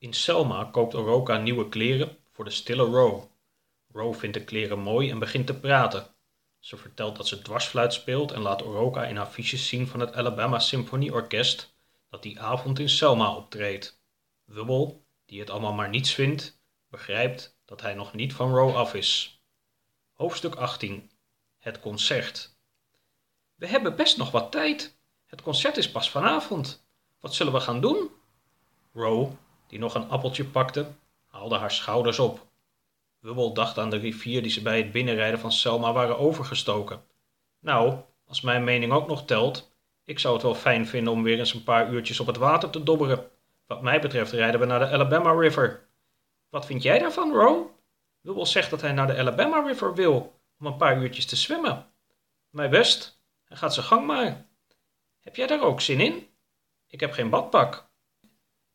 In Selma koopt Oroka nieuwe kleren voor de stille Row. Row vindt de kleren mooi en begint te praten. Ze vertelt dat ze dwarsfluit speelt en laat Oroka in affiches zien van het Alabama Symphony Orkest dat die avond in Selma optreedt. Wubble, die het allemaal maar niets vindt, begrijpt dat hij nog niet van Row af is. Hoofdstuk 18 Het concert We hebben best nog wat tijd. Het concert is pas vanavond. Wat zullen we gaan doen? Row, die nog een appeltje pakte, haalde haar schouders op. Wubbel dacht aan de rivier die ze bij het binnenrijden van Selma waren overgestoken. Nou, als mijn mening ook nog telt, ik zou het wel fijn vinden om weer eens een paar uurtjes op het water te dobberen. Wat mij betreft rijden we naar de Alabama River. Wat vind jij daarvan, Row? Wubbel zegt dat hij naar de Alabama River wil om een paar uurtjes te zwemmen. Mijn best, hij gaat zijn gang maar. Heb jij daar ook zin in? Ik heb geen badpak.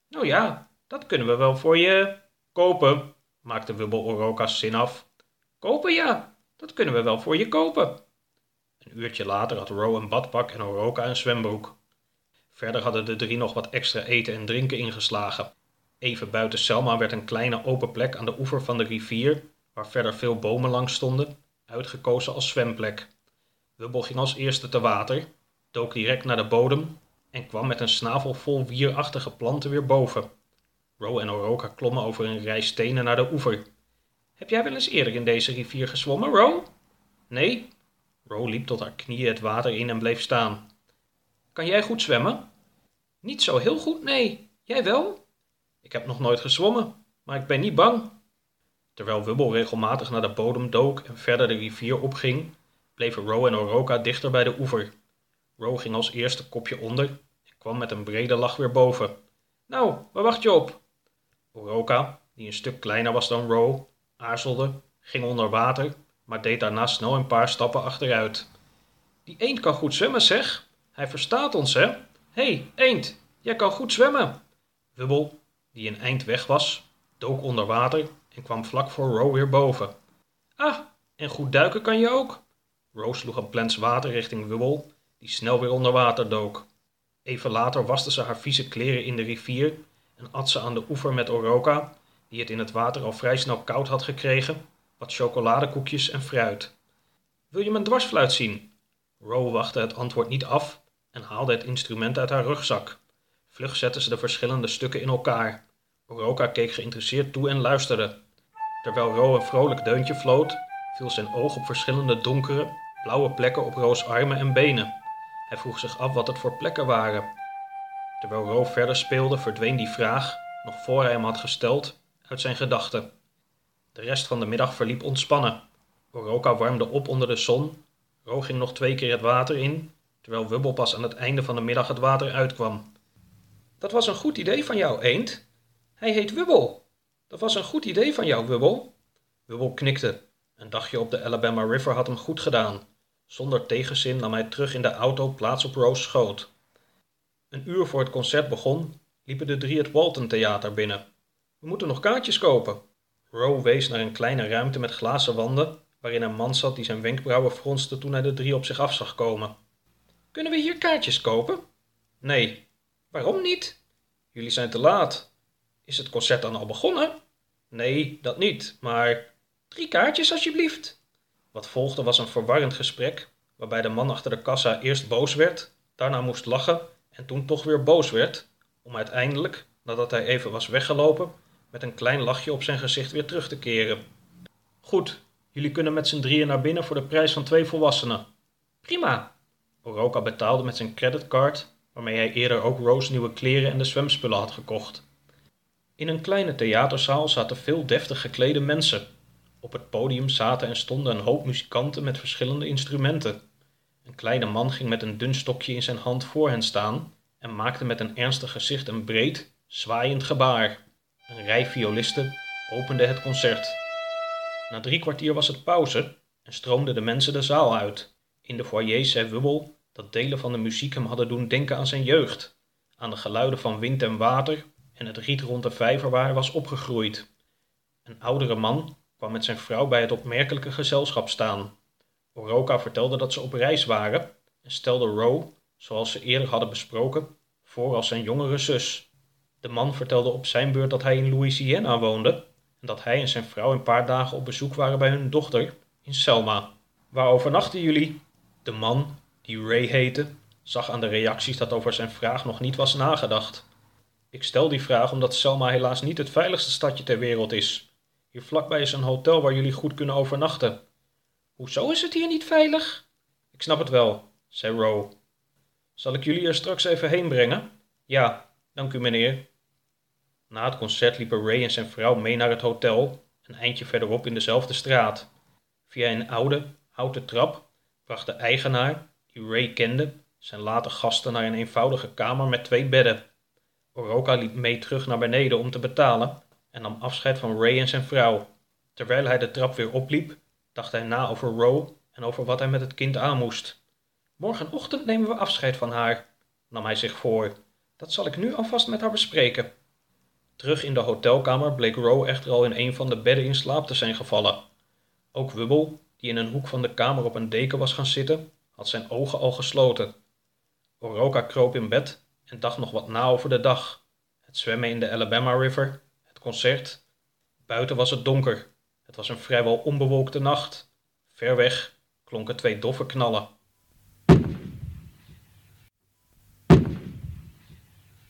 Nou ja, dat kunnen we wel voor je kopen, maakte Wubbel Oroka's zin af. Kopen ja, dat kunnen we wel voor je kopen. Een uurtje later had Ro een badpak en Oroka een zwembroek. Verder hadden de drie nog wat extra eten en drinken ingeslagen. Even buiten Selma werd een kleine open plek aan de oever van de rivier, waar verder veel bomen langs stonden, uitgekozen als zwemplek. Wubbel ging als eerste te water, dook direct naar de bodem en kwam met een snavel vol wierachtige planten weer boven. Ro en Oroka klommen over een rij stenen naar de oever. Heb jij wel eens eerder in deze rivier gezwommen, Ro? Nee. Ro liep tot haar knieën het water in en bleef staan. Kan jij goed zwemmen? Niet zo heel goed, nee. Jij wel? Ik heb nog nooit gezwommen, maar ik ben niet bang. Terwijl Wubbel regelmatig naar de bodem dook en verder de rivier opging, bleven Ro en Oroka dichter bij de oever. Ro ging als eerste kopje onder en kwam met een brede lach weer boven. Nou, waar wacht je op? Oroka, die een stuk kleiner was dan Ro, aarzelde, ging onder water, maar deed daarna snel een paar stappen achteruit. Die eend kan goed zwemmen, zeg. Hij verstaat ons, hè? Hé, hey, eend, jij kan goed zwemmen. Wubbel, die een eind weg was, dook onder water en kwam vlak voor Ro weer boven. Ah, en goed duiken kan je ook. Ro sloeg een plens water richting Wubbel, die snel weer onder water dook. Even later waste ze haar vieze kleren in de rivier en at ze aan de oever met Oroka, die het in het water al vrij snel koud had gekregen, wat chocoladekoekjes en fruit. Wil je mijn dwarsfluit zien? Ro wachtte het antwoord niet af en haalde het instrument uit haar rugzak. Vlug zette ze de verschillende stukken in elkaar. Oroka keek geïnteresseerd toe en luisterde. Terwijl Ro een vrolijk deuntje floot, viel zijn oog op verschillende donkere, blauwe plekken op Ro's armen en benen. Hij vroeg zich af wat het voor plekken waren. Terwijl Ro verder speelde, verdween die vraag, nog voor hij hem had gesteld, uit zijn gedachten. De rest van de middag verliep ontspannen. Oroka warmde op onder de zon. Ro ging nog twee keer het water in, terwijl Wubbel pas aan het einde van de middag het water uitkwam. Dat was een goed idee van jou, eend. Hij heet Wubbel. Dat was een goed idee van jou, Wubbel. Wubbel knikte. Een dagje op de Alabama River had hem goed gedaan. Zonder tegenzin nam hij terug in de auto plaats op Ro's schoot. Een uur voor het concert begon, liepen de drie het Walton Theater binnen. We moeten nog kaartjes kopen. Ro wees naar een kleine ruimte met glazen wanden, waarin een man zat die zijn wenkbrauwen fronste toen hij de drie op zich af zag komen. Kunnen we hier kaartjes kopen? Nee. Waarom niet? Jullie zijn te laat. Is het concert dan al begonnen? Nee, dat niet, maar drie kaartjes alsjeblieft. Wat volgde was een verwarrend gesprek, waarbij de man achter de kassa eerst boos werd, daarna moest lachen en toen toch weer boos werd, om uiteindelijk, nadat hij even was weggelopen, met een klein lachje op zijn gezicht weer terug te keren. Goed, jullie kunnen met z'n drieën naar binnen voor de prijs van twee volwassenen. Prima. Oroka betaalde met zijn creditcard, waarmee hij eerder ook Rose nieuwe kleren en de zwemspullen had gekocht. In een kleine theaterzaal zaten veel deftig geklede mensen. Op het podium zaten en stonden een hoop muzikanten met verschillende instrumenten. Een kleine man ging met een dun stokje in zijn hand voor hen staan en maakte met een ernstig gezicht een breed, zwaaiend gebaar. Een rij violisten opende het concert. Na drie kwartier was het pauze en stroomden de mensen de zaal uit. In de foyer zei Wubbel dat delen van de muziek hem hadden doen denken aan zijn jeugd, aan de geluiden van wind en water en het riet rond de vijver waar hij was opgegroeid. Een oudere man kwam met zijn vrouw bij het opmerkelijke gezelschap staan. Oroka vertelde dat ze op reis waren en stelde Ro, zoals ze eerder hadden besproken, voor als zijn jongere zus. De man vertelde op zijn beurt dat hij in Louisiana woonde en dat hij en zijn vrouw een paar dagen op bezoek waren bij hun dochter in Selma. Waar overnachten jullie? De man, die Ray heette, zag aan de reacties dat over zijn vraag nog niet was nagedacht. Ik stel die vraag omdat Selma helaas niet het veiligste stadje ter wereld is. Hier vlakbij is een hotel waar jullie goed kunnen overnachten. Hoezo is het hier niet veilig? Ik snap het wel, zei Row. Zal ik jullie er straks even heen brengen? Ja, dank u meneer. Na het concert liepen Ray en zijn vrouw mee naar het hotel, een eindje verderop in dezelfde straat. Via een oude, houten trap bracht de eigenaar, die Ray kende, zijn late gasten naar een eenvoudige kamer met twee bedden. Oroka liep mee terug naar beneden om te betalen en nam afscheid van Ray en zijn vrouw. Terwijl hij de trap weer opliep, dacht hij na over Row en over wat hij met het kind aan moest. Morgenochtend nemen we afscheid van haar, nam hij zich voor. Dat zal ik nu alvast met haar bespreken. Terug in de hotelkamer bleek Row echter al in een van de bedden in slaap te zijn gevallen. Ook Wubbel, die in een hoek van de kamer op een deken was gaan zitten, had zijn ogen al gesloten. Oroka kroop in bed en dacht nog wat na over de dag. Het zwemmen in de Alabama River, het concert. Buiten was het donker. Het was een vrijwel onbewolkte nacht. Ver weg klonken twee doffe knallen.